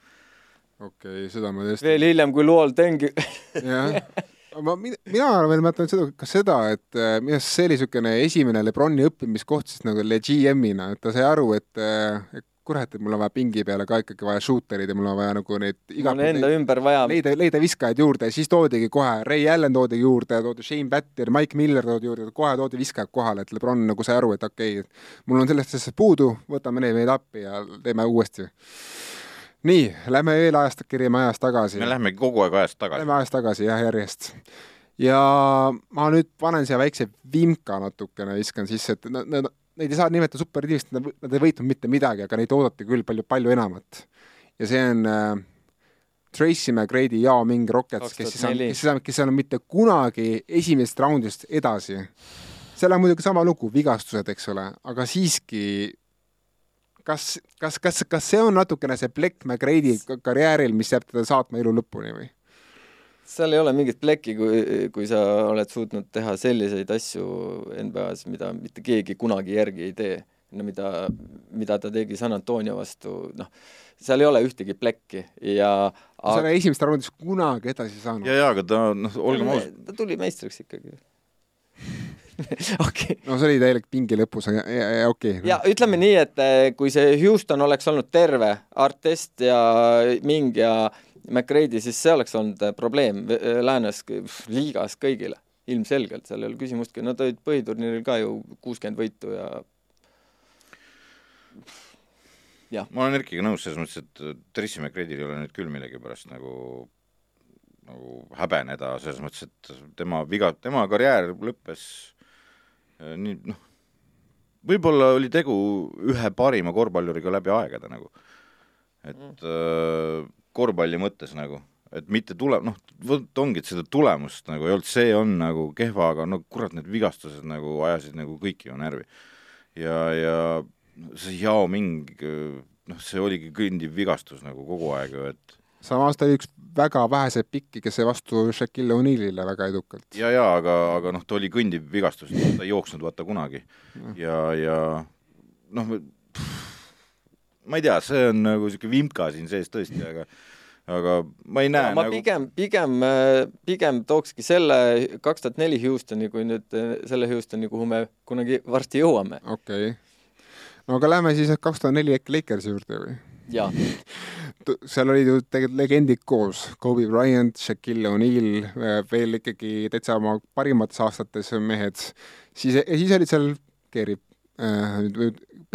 okei okay,, seda ma tõesti veel hiljem kui Luol Tengi jah, ma, mina veel mõtlen seda, ka seda, et äh, minu arust see oli niisugune esimene Lebroni õppimiskoht siis nagu GM-ina, et ta sai aru, et, äh, et kurat, et mul on vaja pingi peale ka ikkagi vaja shooterid ja mul on vaja nagu neid iga mul enda ümber vaja leida, leida viskajaid juurde ja siis toodigi kohe, Ray Allan toodi juurde, toodi Shane Batter, Mike Miller toodi juurde, kohe toodi viskajad kohale, et Lebron nagu sai aru, et okei okay,, mul on sellest asjast puudu, võtame need meid appi ja teeme uuesti nii, lähme veel ajast, kerime ajas tagasi. me lähemegi kogu aeg ajast tagasi. Lähme ajas tagasi jah, järjest ja ma nüüd panen siia väikse vimka natukene, viskan sisse, et nad, nad, neid ei saa nimetada supertiimist, nad, nad ei võitnud mitte midagi, aga neid oodati küll palju, palju enamat. ja see on äh, Tracy McGrady, Yao Ming Rockets, kes siis on, kes siis on, kes on mitte kunagi esimesest raundist edasi. seal on muidugi sama lugu, vigastused, eks ole, aga siiski kas, kas, kas, kas see on natukene see plekk McGrady karjääril, mis jääb teda saatma elu lõpuni või? Seal ei ole mingit plekki, kui, kui sa oled suutnud teha selliseid asju NBA-s, mida mitte keegi kunagi järgi ei tee. no mida, mida ta tegi San Antonio vastu, noh, seal ei ole ühtegi plekki ja aga... sa ei ole esimest raundis kunagi edasi saanud. ja, ja aga ta, noh, olgem ausad. ta tuli meistriks ikkagi okei okay.. no see oli täielik pingi lõpus, aga okei okay.. ja ütleme nii, et eh, kui see Houston oleks olnud terve, Artest ja Ming ja McRae'i, siis see oleks olnud äh, probleem äh, läänes liigas kõigile, ilmselgelt, seal ei ole küsimustki, nad olid põhiturniiril ka ju kuuskümmend võitu ja jah. ma olen Erkiga nõus selles mõttes, et äh, Tracy McRae'il ei ole nüüd küll millegipärast nagu nagu häbeneda, selles mõttes, et tema viga, tema karjäär lõppes nii noh, võib-olla oli tegu ühe parima korvpalluriga läbi aegade nagu. et mm korvpalli mõttes nagu, et mitte tule-, noh, vot ongi, et seda tulemust nagu ei olnud, see on nagu kehva, aga no kurat, need vigastused nagu ajasid nagu kõiki ju närvi. ja, ja see Yao Ming, noh, see oligi kõndiv vigastus nagu kogu aeg ju, et samas ta oli üks väga väheseid pikki, kes sai vastu Shaquille O'Nealile väga edukalt. ja, ja aga, aga noh, ta oli kõndiv vigastus, ta ei jooksnud vaata kunagi. ja, ja noh, ma ei tea, see on nagu niisugune vimka siin sees tõesti, aga aga ma ei näe ja, ma nagu... pigem, pigem, pigem tookski selle kaks tuhat neli Houstoni, kui nüüd äh, selle Houstoni, kuhu me kunagi varsti jõuame. okei okay.. no aga lähme siis kaks tuhat neli äkki Lakersi juurde või? jaa seal olid ju tegelikult legendid koos, Kobe Bryant, Shaquille O'Neal, äh, veel ikkagi täitsa oma parimates aastates mehed, siis, siis olid seal Gary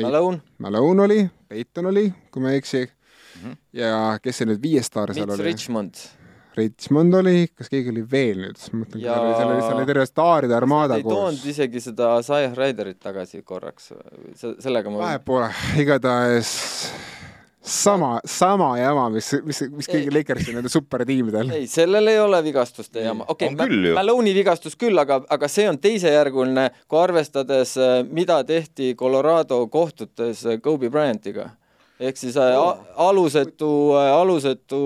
Malone. Malone oli, Peyton oli, kui ma ei eksi mm. -hmm. ja kes see nüüd viies staar seal Mitch oli? Richmond. Richmond oli, kas keegi oli veel nüüd, ma mõtlen ja..., seal oli, seal oli, terve staaride armaada koos. ei toonud isegi seda Zayah Ryderit tagasi korraks, sellega ma vahet pole, igatahes sama, sama jama, mis, mis, mis kõigil Lakersi nende supertiimidel. ei, sellel ei ole vigastuste jama, okei okay,, Malone'i vigastus küll, aga, aga see on teisejärguline, kui arvestades, äh, mida tehti Colorado kohtutes äh, Kobe Bryantiga. ehk siis oh. alusetu, alusetu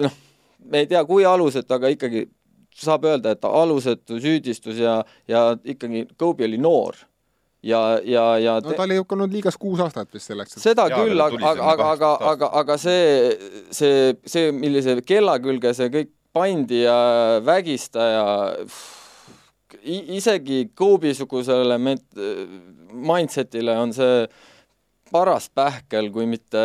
noh, me ei tea, kui alusetu, aga ikkagi saab öelda, et alusetu süüdistus ja, ja ikkagi Kobe oli noor ja, ja, ja no ta oli olnud liigas kuus aastat vist selleks et.... seda ja, küll, aga, aga, aga, aga, aga, aga see, see, see, millise kella külge see kõik pandi ja vägistaja, isegi Kobe-sugusele mindset'ile on see paras pähkel, kui mitte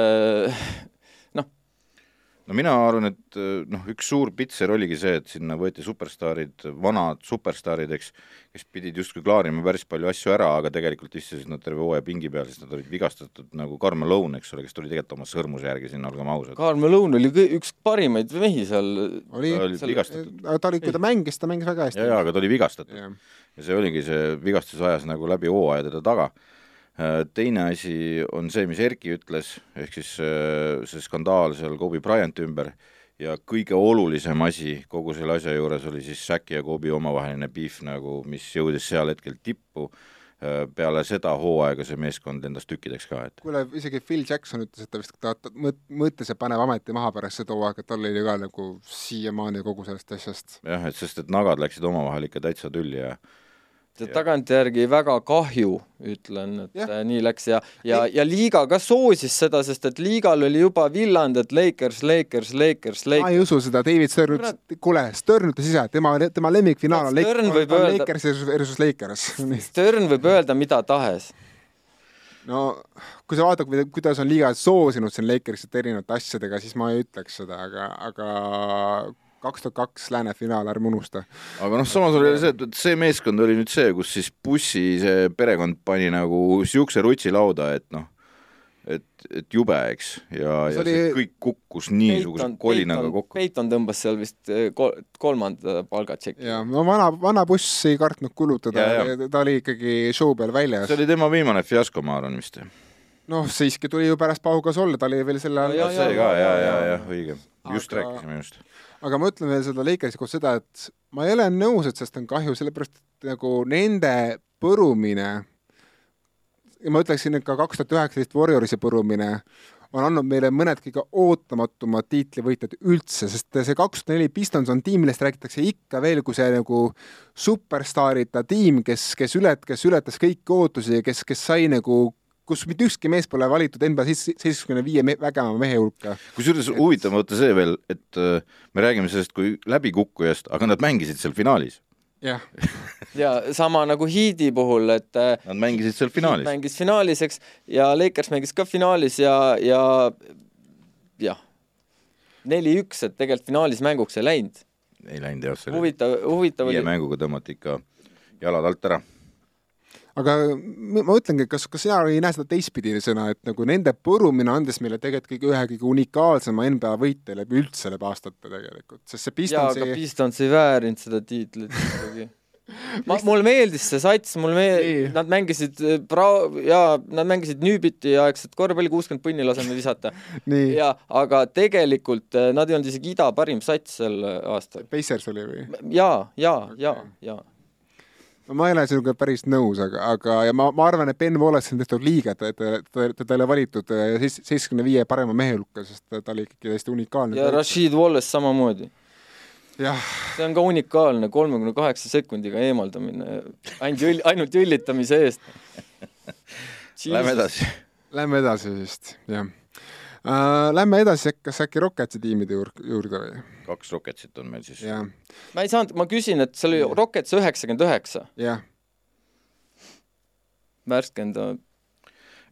no mina arvan, et eh, noh, üks suur pitser oligi see, et sinna võeti superstaarid, vanad superstaarid, eks, kes pidid justkui klaarima päris palju asju ära, aga tegelikult istusid nad terve hooaja pingi peal, sest nad olid vigastatud nagu Karl Malone, eks ole, kes tuli tegelikult oma sõrmuse järgi sinna, olgem ausad. Karl Malone oli üks parimaid mehi seal. oli, ta oli, kui ta mängis, ta mängis väga hästi. jaa, aga ta oli vigastatud. ja see oligi, see vigastus ajas nagu läbi hooaja teda taga teine asi on see, mis Erki ütles, ehk siis äh, see skandaal seal Kobe Bryanti ümber ja kõige olulisem asi kogu selle asja juures oli siis Shaqi ja Kobe omavaheline beef nagu, mis jõudis seal hetkel tippu, äh, peale seda hooaega see meeskond lendas tükkideks ka, et kuule, isegi Phil Jackson ütles, et ta vist ta, ta mõtles, et paneb ameti maha pärast seda hooaega, et tal oli ka nagu siiamaani kogu sellest asjast. jah, et sest et nagad läksid omavahel ikka täitsa tülli ja tagantjärgi väga kahju, ütlen, et ja. nii läks ja, ja, ja liiga ka soosis seda, sest et liigal oli juba villand, et Lakers, Lakers, Lakers, Lakers. ma ei usu seda, David Stern ütles, kuule, Stern ütles ise, et tema, tema lemmikfinaal on Lakers versus Lakers. Stern võib öelda mida tahes no kui sa vaatad, kuidas on liiga soosinud siin Lakersit erinevate asjadega, siis ma ei ütleks seda, aga, aga kaks tuhat kaks lääne finaal, ärme unusta. aga noh, samas oli see, et see meeskond oli nüüd see, kus siis bussi see perekond pani nagu siukse rutsi lauda, et noh, et, et jube, eks, ja, ja oli... see kõik kukkus niisuguse kolinaga kokku. Peiton tõmbas seal vist eh, kol kolmanda palgatšeki. jaa, no vana, vana buss ei kartnud kulutada, ta oli ikkagi show peal väljas. see oli tema viimane fiasko, ma arvan vist. noh, siiski tuli ju pärast Pau Gasol, ta oli veel selle no, see ka, jaa, jaa, jaa, õige. just aga... rääkisime just aga ma ütlen veel seda Lakersi kohta seda, et ma ei ole nõus, et sellest on kahju, sellepärast et nagu nende põrumine, ja ma ütleksin, et ka kaks tuhat üheksateist Warriorsi põrumine on andnud meile mõned kõige ootamatumad tiitlivõitjad üldse, sest see kaks tuhat neli Pistons on tiim, millest räägitakse ikka veel kui see nagu superstaarita tiim, kes, kes ületas, kes ületas kõiki ootusi ja kes, kes sai nagu kus mitte ükski mees pole valitud NBA seitsmekümne viie vägeva mehe hulka. kusjuures et... huvitav on vaata see veel, et äh, me räägime sellest kui läbikukkujast, aga nad mängisid seal finaalis. jah ja sama nagu Heat'i puhul, et äh, Nad mängisid seal finaalis. mängis finaalis, eks, ja Lakers mängis ka finaalis ja, ja jah, neli-üks, et tegelikult finaalis mänguks ei läinud. ei läinud jah, selle huvitav, huvitav viie oli. mänguga tõmmati ikka jalad alt ära aga ma ütlengi, kas, kas sina ei näe seda teistpidi sõna, et nagu nende põrumine andis meile tegelikult kõige ühe kõige unikaalsema NBA võite läbi üldse läbi aastate tegelikult, sest see Pistons jaa, aga Pistons ei väärinud seda tiitlit ikkagi ma, mulle meeldis see sats, mulle meeldis, nad mängisid pra-, jaa, nad mängisid Newbiti aegset korvpalli, kuuskümmend punni laseme visata. jaa, aga tegelikult eh, nad ei olnud isegi ida parim sats sel aastal. Pacers oli või? jaa, jaa okay., jaa, jaa ma ei ole sinuga päris nõus, aga, aga ja ma, ma arvan, et Ben Wallace on tehtud liiga, et ta, ta, teda ei ole valitud äh, seitsmekümne viie parema mehe hulka, sest ta oli ikkagi täiesti unikaalne. ja Rashid Wallace samamoodi. see on ka unikaalne, kolmekümne kaheksa sekundiga eemaldamine ainult jõll-, ainult jõllitamise eest. Lähme edasi. Lähme edasi vist, jah uh,. Lähme edasi, kas äkki Rocketsi tiimide juurde, või? kaks Rocketsit on meil siis. ma ei saanud, ma küsin, et see oli Rockets üheksakümmend üheksa. jah. värskenda.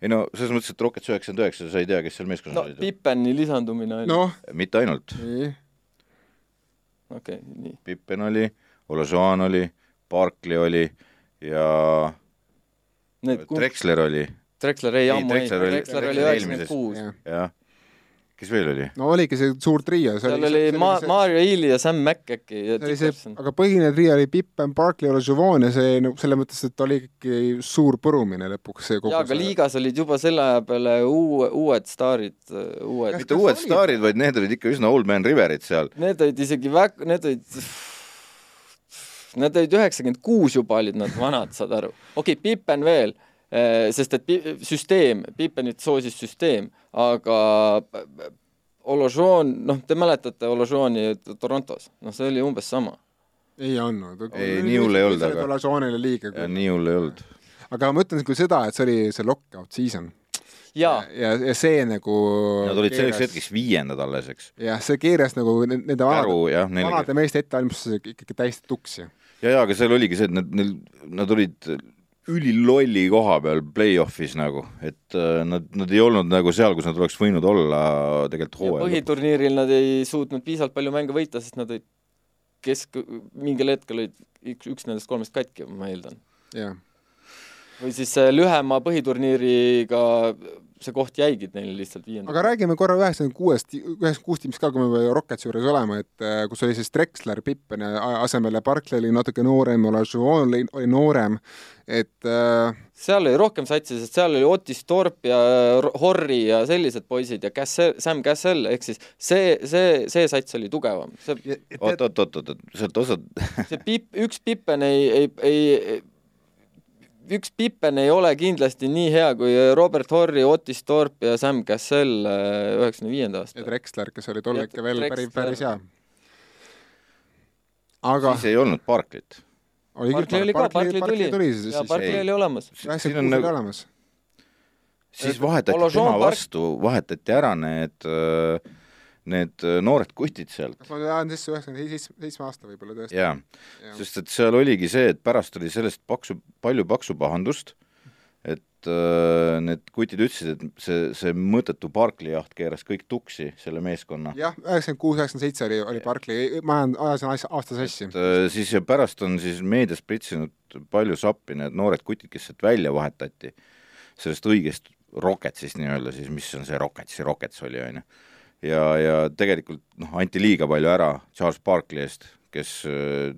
ei no selles mõttes, et Rockets üheksakümmend üheksa, sa ei tea, kes seal meeskonnas no, olid? Pippeni lisandumine oli no.. mitte ainult. nii. okei okay,, nii. Pippen oli, Olajuan oli, Barkley oli ja Need, Drexler oli. Drexler ei, ammu ei, Drexler oli üheksakümmend kuus. jah kes veel oli? no oligi see suur trio. seal oli, oli Ma-, see... Mario Hiili ja Sam Mack äkki ja Dickerson. aga põhiline trio oli Pippen, Barkley, Olajuwon ja see nagu selles mõttes, et oli ikkagi suur põrumine lõpuks see kogu jaa, aga liigas olid juba selle aja peale uue, uued staarid, uued mitte uued staarid, vaid need olid ikka üsna old man riverid seal. Need olid isegi väg-, need olid Nad olid üheksakümmend kuus juba olid nad vanad, saad aru. okei okay,, Pippen veel, sest et süsteem, Pippenit soosis süsteem aga Oložoon, noh, te mäletate Oložooni Torontos, noh, see oli umbes sama. ei olnud. ei, nii hull ei olnud, aga Oložoonile liiga. nii hull ei olnud. aga ma ütlen küll seda, et see oli see lockout season ja, ja, ja see nagu Nad olid selleks hetkeks viiendad alles, eks. jah, see keeras nagu nende vanade, vanade meeste ettevalmistuses ikkagi täiesti tuksi. ja, ja aga seal oligi see, et nad, neil, nad olid ülilolli koha peal play-off'is nagu, et äh, nad, nad ei olnud nagu seal, kus nad oleks võinud olla tegelikult hooajal. põhiturniiril nad ei suutnud piisavalt palju mänge võita, sest nad olid kesk, mingil hetkel olid üks, üks nendest kolmest katki, ma eeldan. või siis lühema põhiturniiriga see koht jäigi neile lihtsalt viiendaks. aga räägime korra üheksakümne kuuest, üheksakümne kuus tiimist ka, kui me Rocketsi juures oleme, et äh, kus oli siis Drexler Pippeni asemel ja Barclay oli natuke noorem, Olajuwon oli, oli noorem, et äh... seal oli rohkem satsi, sest seal oli Otis Torp ja Horri ja sellised poisid ja Cassell, Sam Cassell, ehk siis see, see, see sats oli tugevam. oot, oot, oot, oot, sealt osad see Pipp, üks Pippen ei, ei, ei üks Pippen ei ole kindlasti nii hea kui Robert Horry, Otis Torp ja Sam Cassell äh, üheksakümne viienda aasta. ja Drexler, kes oli tol hetkel veel päris, päris hea. aga siis ei olnud Barclayt. oli küll, Barclay oli ka, Barclay tuli, tuli siis, ja Barclay oli olemas. siin on nagu olemas. siis vahetati tema vastu, vahetati ära need äh, need äh, noored kutid sealt. ma tean sisse üheksakümne seitsme aasta võib-olla tõesti. jaa ja., sest et seal oligi see, et pärast oli sellest paksu, palju paksu pahandust, et äh, need kutid ütlesid, et see, see mõttetu Barclay jaht keeras kõik tuksi, selle meeskonna. jah, üheksakümmend kuus, üheksakümmend seitse oli, oli Barclay, ma ajasin aasta sassi. Äh, siis ja pärast on siis meedias pritsinud palju sappi need noored kutid, kes sealt välja vahetati, sellest õigest Rocketsist nii-öelda siis, mis on see Rockets, Rockets oli, on ju. Ja, ja tegelikult noh, anti liiga palju ära Charles Barkley eest, kes äh,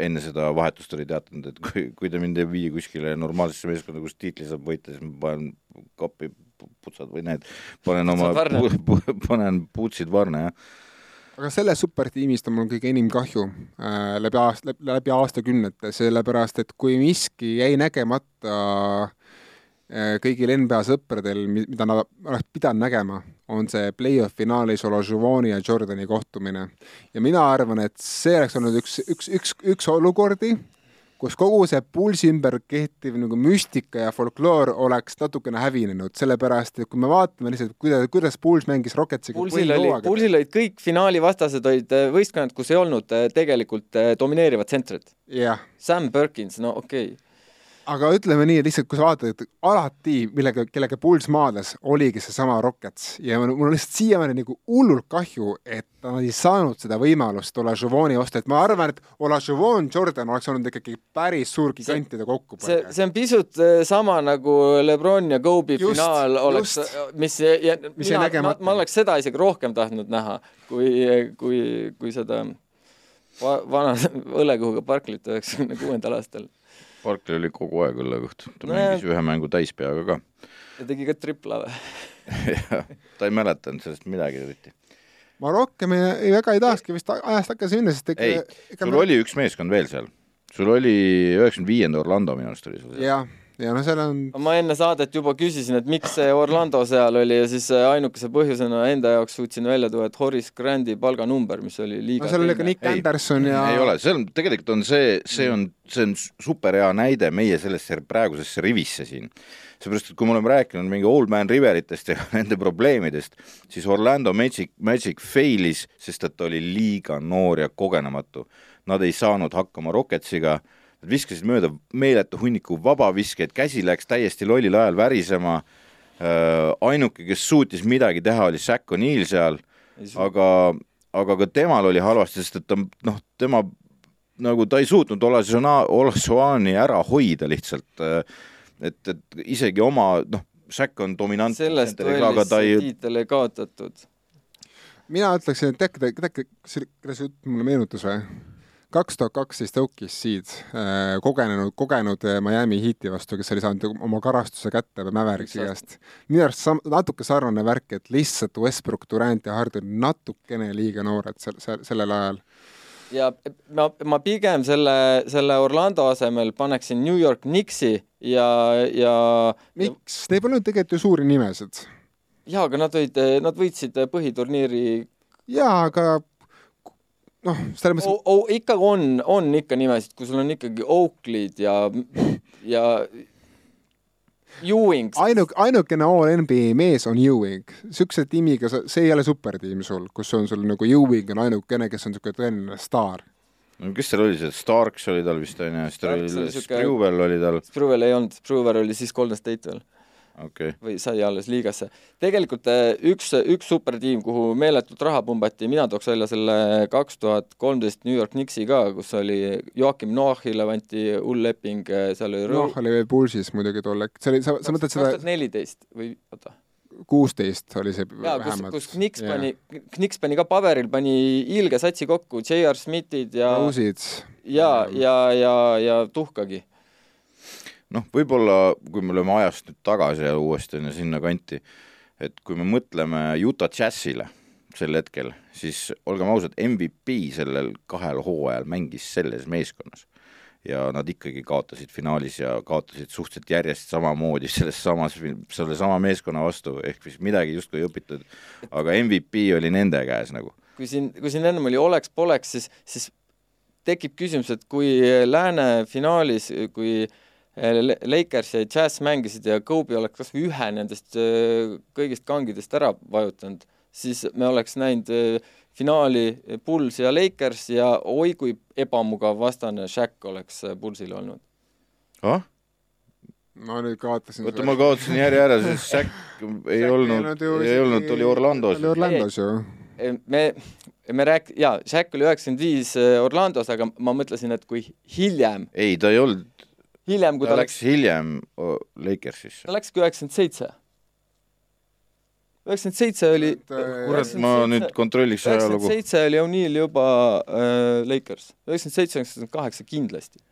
enne seda vahetust oli teatanud, et kui, kui te mind ei vii kuskile normaalsesse meeskonda, kus tiitli saab võita, siis ma panen kappi putsad või need, panen oma, panen putsid varna, jah. Aga sellest supertiimist on mul kõige enim kahju äh, läbi aast-, läbi, läbi aastakümnete, sellepärast et kui miski jäi nägemata äh, kõigil NBA sõpradel, mida nad oleks pidanud nägema, on see play-off finaalis Olajuwoni ja Jordani kohtumine. ja mina arvan, et see oleks olnud üks, üks, üks, üks olukordi, kus kogu see pulsi ümber kehtiv nagu müstika ja folkloor oleks natukene hävinenud, sellepärast et kui me vaatame lihtsalt, kuidas, kuidas Puls mängis Rocketsiga Pulsil oli, Pulsil olid kõik finaali vastased olid äh, võistkonnad, kus ei olnud äh, tegelikult äh, domineerivat tsentrit. Sam Perkins, no okei okay aga ütleme nii, et lihtsalt kui sa vaatad, et alati, millega, kellega Puls maadles, oligi seesama Rockets ja mul on lihtsalt siiamaani nagu hullult kahju, et nad ei saanud seda võimalust Olajuwoni osta, et ma arvan, et Olajuwon Jordan oleks olnud ikkagi päris suur gigantide kokkupõrge. see, see on pisut äh, sama nagu Lebron ja Kobe just, finaal oleks, mis, mis mina, ma, ma oleks seda isegi rohkem tahtnud näha, kui, kui, kui seda va, vana õlekuhuga Barclayt üheksakümne kuuendal aastal Barkley oli kogu aeg õllejuht, ta no mängis ühe mängu täispeaga ka. ja tegi ka tripla või jah, ta ei mäletanud sellest midagi eriti. ma rohkem ei, ei, väga ei tahakski vist ajast hakkas minna, sest ikka ei, sul me... oli üks meeskond veel seal. sul oli üheksakümne viienda Orlando minu arust oli sul seal. Ja noh, seal on. ma enne saadet juba küsisin, et miks see Orlando seal oli ja siis ainukese põhjusena enda jaoks suutsin välja tuua, et Horace Grandi palganumber, mis oli liiga no seal oli ka Nick ei, Anderson ja ei ole, see on, tegelikult on see, see on, see on super hea näide meie sellesse praegusesse rivisse siin seepärast, et kui me oleme rääkinud mingi Old Man Riveritest ja nende probleemidest, siis Orlando Magic, Magic failis, sest et ta oli liiga noor ja kogenematu. Nad ei saanud hakkama Rocketsiga Nad viskasid mööda meeletu hunniku vabaviskeid, käsi läks täiesti lollil ajal värisema. Äh, ainuke, kes suutis midagi teha, oli Shaq O'Neal seal, aga, aga ka temal oli halvasti, sest et ta noh, tema nagu ta ei suutnud Olajuwani ära hoida lihtsalt. Äh, et, et isegi oma noh, Shaq on dominantne. sellest duellis see ei... tiitel ei kaotatud. mina ütleksin, et äkki, äkki, kas see jutt mulle meenutas või? Kaks tuhat kaksteist Seed äh, kogenenud, kogenud äh, Miami Heati vastu, kes oli saanud oma karastuse kätte Mäveriksi käest. minu arust sam-, natuke sarnane värk, et lihtsalt Westbrook, Durant ja Harden natukene liiga noored sel-, sel-, sellel ajal ja ma, ma pigem selle, selle Orlando asemel paneksin New York Knicksi ja, ja miks? Neil polnud tegelikult ju suuri nimesid. jaa, aga nad olid, nad võitsid põhiturniiri jaa, aga noh, selles mõttes oh, oh, ikkagi on, on ikka nimesid, kui sul on ikkagi Oakley'd ja, ja Ewing. ainuk-, ainukene all NBA mees on Ewing. niisuguse tiimiga see ei ole supertiim sul, kus on sul nagu Ewing on ainukene, kes on niisugune tõeline staar. no kes seal oli, see Starks oli tal vist onju, siis tal oli, Spruvel oli tal. Spruvel ei olnud, Spruvel oli siis Golden State veel okay. või sai alles liigasse. tegelikult äh, üks, üks supertiim, kuhu meeletult raha pumbati, mina tooks välja selle kaks tuhat kolmteist New York Knicksi ka, kus oli Joakim Noahile anti hull leping, äh, seal oli Noah oli veel Pulsis muidugi tol hetkel, see oli, sa, sa mõtled seda kaks tuhat neliteist või oota kuusteist oli see jaa, kus, kus Knicks yeah. pani, Knicks pani ka paberil, pani ilge satsi kokku, J.R. Smithid ja Rose'id. ja, ja, ja, ja tuhkagi noh, võib-olla kui me lööme ajast nüüd tagasi ja uuesti on ju sinnakanti, et kui me mõtleme Utah Jazzile sel hetkel, siis olgem ausad, MVP sellel kahel hooajal mängis selles meeskonnas. ja nad ikkagi kaotasid finaalis ja kaotasid suhteliselt järjest samamoodi selles samas, selle sama meeskonna vastu, ehk siis midagi justkui ei õpitud, aga MVP oli nende käes nagu. kui siin, kui siin ennem oli oleks-poleks, siis, siis tekib küsimus, et kui lääne finaalis, kui Äh, Lakers ja Jazz mängisid ja Kobe oleks kas või ühe nendest äh, kõigist kangidest ära vajutanud, siis me oleks näinud äh, finaali Bulls ja Lakers ja oi kui ebamugav vastane Shaq oleks Bullsil olnud ah?. ma nüüd kaotasin oota, ma kaotasin järje ära, sest Shaq ei olnud, ei olnud, oli Orlandos. oli Orlandos ju. me, me rääk-, jaa, Shaq oli üheksakümmend viis äh, Orlandos, aga ma mõtlesin, et kui hiljem ei, ta ei olnud hiljem, kui ta, ta läks, läks hiljem Lakersisse. ta läkski üheksakümmend seitse. üheksakümmend seitse oli kurat, ma nüüd kontrolliks ajalugu. üheksakümmend seitse oli O'Neill juba äh, Lakers, üheksakümmend seitse, üheksakümmend kaheksa kindlasti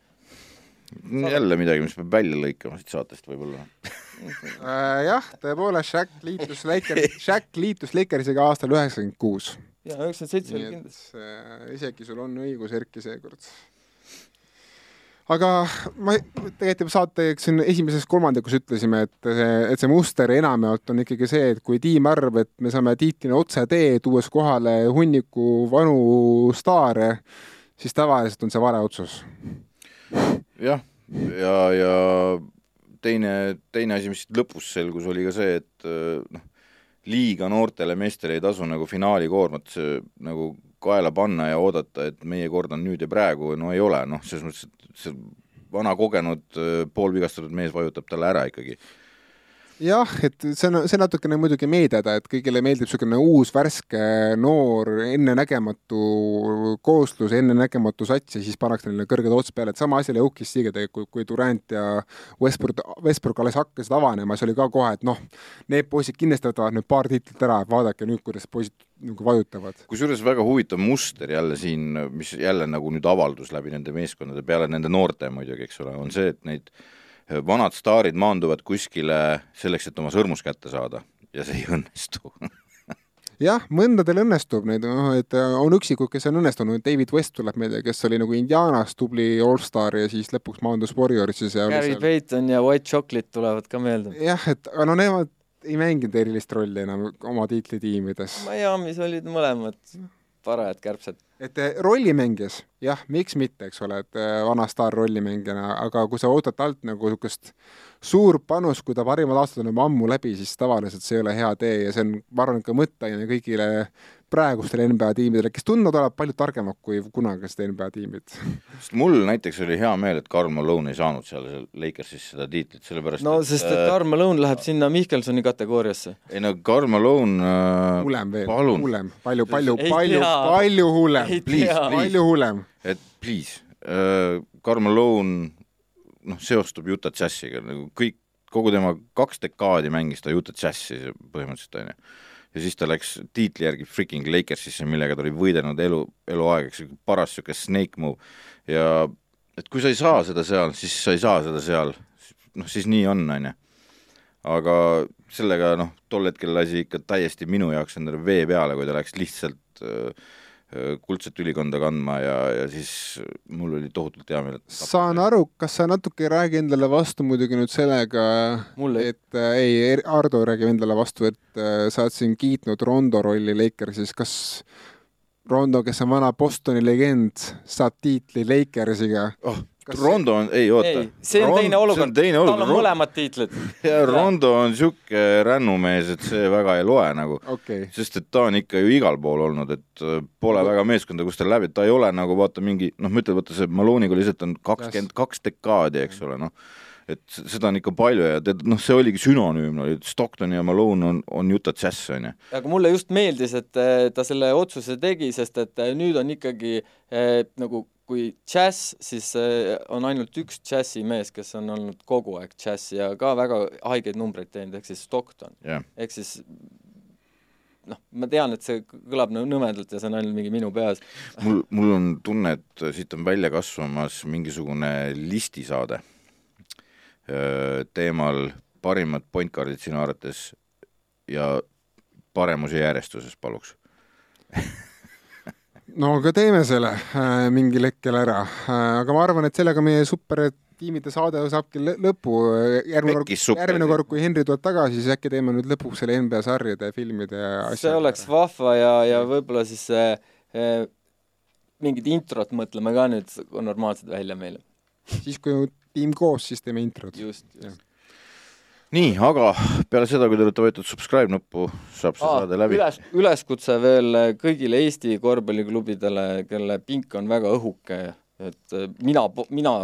jälle midagi, mis peab välja lõikama siit saatest võib-olla äh, jah, tõepoolest, Shaq liitus Lakers, Shaq liitus Lakersiga aastal üheksakümmend kuus. jaa, üheksakümmend seitse oli kindlasti. Äh, isegi sul on õigus, Erki, seekord. Aga ma tegelikult juba saate siin esimeses kolmandikus ütlesime, et see, et see muster enamjaolt on ikkagi see, et kui tiim arvab, et me saame tiitlile otse tee, tuues kohale hunniku vanu staare, siis tavaliselt on see vale otsus. Jah, ja, ja teine, teine asi, mis lõpus selgus, oli ka see, et noh, liiga noortele meestele ei tasu nagu finaalikoormat nagu kaela panna ja oodata, et meie kord on nüüd ja praegu, no ei ole, noh, selles mõttes, et see vana kogenud äh, poolvigastatud mees vajutab talle ära ikkagi jah, et see on, see natukene muidugi meeldida, et kõigile meeldib niisugune uus, värske, noor, ennenägematu kooslus, ennenägematu sats ja siis pannakse neile kõrged ots peale, et sama asi oli Oukisiga tegelikult, kui, kui Durant ja Westbrook, Westbrook alles hakkasid avanema, siis oli ka kohe, et noh, need poisid kindlasti võtavad nüüd paar tiitlit ära, et vaadake nüüd, kuidas poisid nagu vajutavad. kusjuures väga huvitav muster jälle siin, mis jälle nagu nüüd avaldus läbi nende meeskondade peale, nende noorte muidugi, eks ole, on see, et neid vanad staarid maanduvad kuskile selleks, et oma sõrmus kätte saada. Ja see ei õnnestu. Jah, mõndadel õnnestub neid, noh, et on üksikud, kes on õnnestunud, David West tuleb meelde, kes oli nagu Indianas tubli allstar ja siis lõpuks maandus Warriorsis ja Gary seal... Payton ja White Chocolate tulevad ka meelde. jah, et aga no nemad ei mänginud erilist rolli enam oma tiitlitiimides. Miami's olid mõlemad parajad kärbsed. Et eh, rollimängijas, jah, miks mitte, eks ole, et eh, vana staar rollimängijana, aga kui sa ootad alt nagu niisugust suur panus, kui ta parimad aastad on juba ammu läbi, siis tavaliselt see ei ole hea tee ja see on, ma arvan, ka mõtteaine kõigile praegustele NBA tiimidele, kes tunduvad olevat palju targemad kui kunagised NBA tiimid. sest mul näiteks oli hea meel, et Karl Malone ei saanud seal Lakersis seda tiitlit, sellepärast no et, sest, et äh, Karl Malone läheb sinna Mihkelsoni kategooriasse. ei no Karl Malone äh, hullem veel, hullem, palju, palju, palju, palju hullem, palju hullem. et please äh,, Karl Malone noh, seostub Utah Jazziga, nagu kõik, kogu tema kaks dekaadi mängis ta Utah Jazzi põhimõtteliselt, on ju ja siis ta läks tiitli järgi freaking Lakersisse, millega ta oli võidelnud elu, eluaeg, eks, paras niisugune snake move. Ja et kui sa ei saa seda seal, siis sa ei saa seda seal, noh siis nii on, on ju. aga sellega noh, tol hetkel lasi ikka täiesti minu jaoks endale vee peale, kui ta läks lihtsalt äh, kuldset ülikonda kandma ja, ja siis mul oli tohutult hea meel. saan aru, kas sa natuke ei räägi endale vastu muidugi nüüd sellega, et äh, ei, Ardo räägib endale vastu, et äh, sa oled siin kiitnud Rondo rolli Lakersis, kas Rondo, kes on vana Bostoni legend, saab tiitli Lakersiga oh kas Rondo on, ei oota. see on Rond, teine olukord, tal on mõlemad tiitlid. ja Rondo on sihuke rännumees, et see väga ei loe nagu okay.. sest et ta on ikka ju igal pool olnud, et äh, pole väga meeskonda, kus ta läbi, ta ei ole nagu vaata mingi noh, ma ütlen, vaata see Malooniga lihtsalt on kakskümmend kaks dekaadi, eks ole, noh et seda on ikka palju ja tead, noh, see oligi sünonüüm, oli Stockton ja Malone on, on Utah Jazz, on ju. aga mulle just meeldis, et äh, ta selle otsuse tegi, sest et äh, nüüd on ikkagi eh, nagu kui džäss, siis on ainult üks džässimees, kes on olnud kogu aeg džäss ja ka väga haigeid numbreid teinud, ehk siis Stockton. Yeah.. ehk siis noh, ma tean, et see kõlab nõmedalt ja see on ainult mingi minu peas. mul, mul on tunne, et siit on välja kasvamas mingisugune listisaade teemal parimad point guard'id sinu arvates ja paremuse järjestuses paluks no aga teeme selle äh, mingil hetkel ära äh,, aga ma arvan, et sellega meie supertiimide saade saabki lõpu. järgmine kord, järgmine kord, kui Henri tuleb tagasi, siis äkki teeme nüüd lõpuks selle NBA sarjade, filmide ja asjade. see oleks vahva ja, ja võib-olla siis äh, mingid introt mõtleme ka nüüd normaalselt välja meile. siis, kui tiim koos, siis teeme introt. just, just nii, aga peale seda, kui te olete vajutanud subscribe nuppu, saab see Aa, saade läbi. üles, üleskutse veel kõigile Eesti korvpalliklubidele, kelle pink on väga õhuke, et mina, mina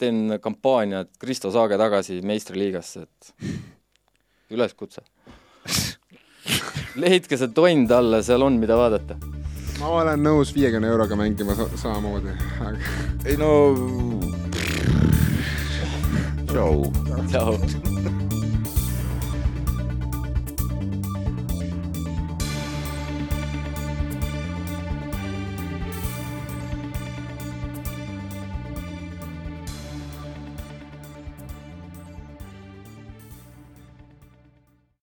teen kampaaniat Kristo saage tagasi meistriliigasse, et üleskutse lehitke see tond alla, seal on, mida vaadata. ma olen nõus viiekümne euroga mängima sa samamoodi, aga. ei no. tšau. tšau.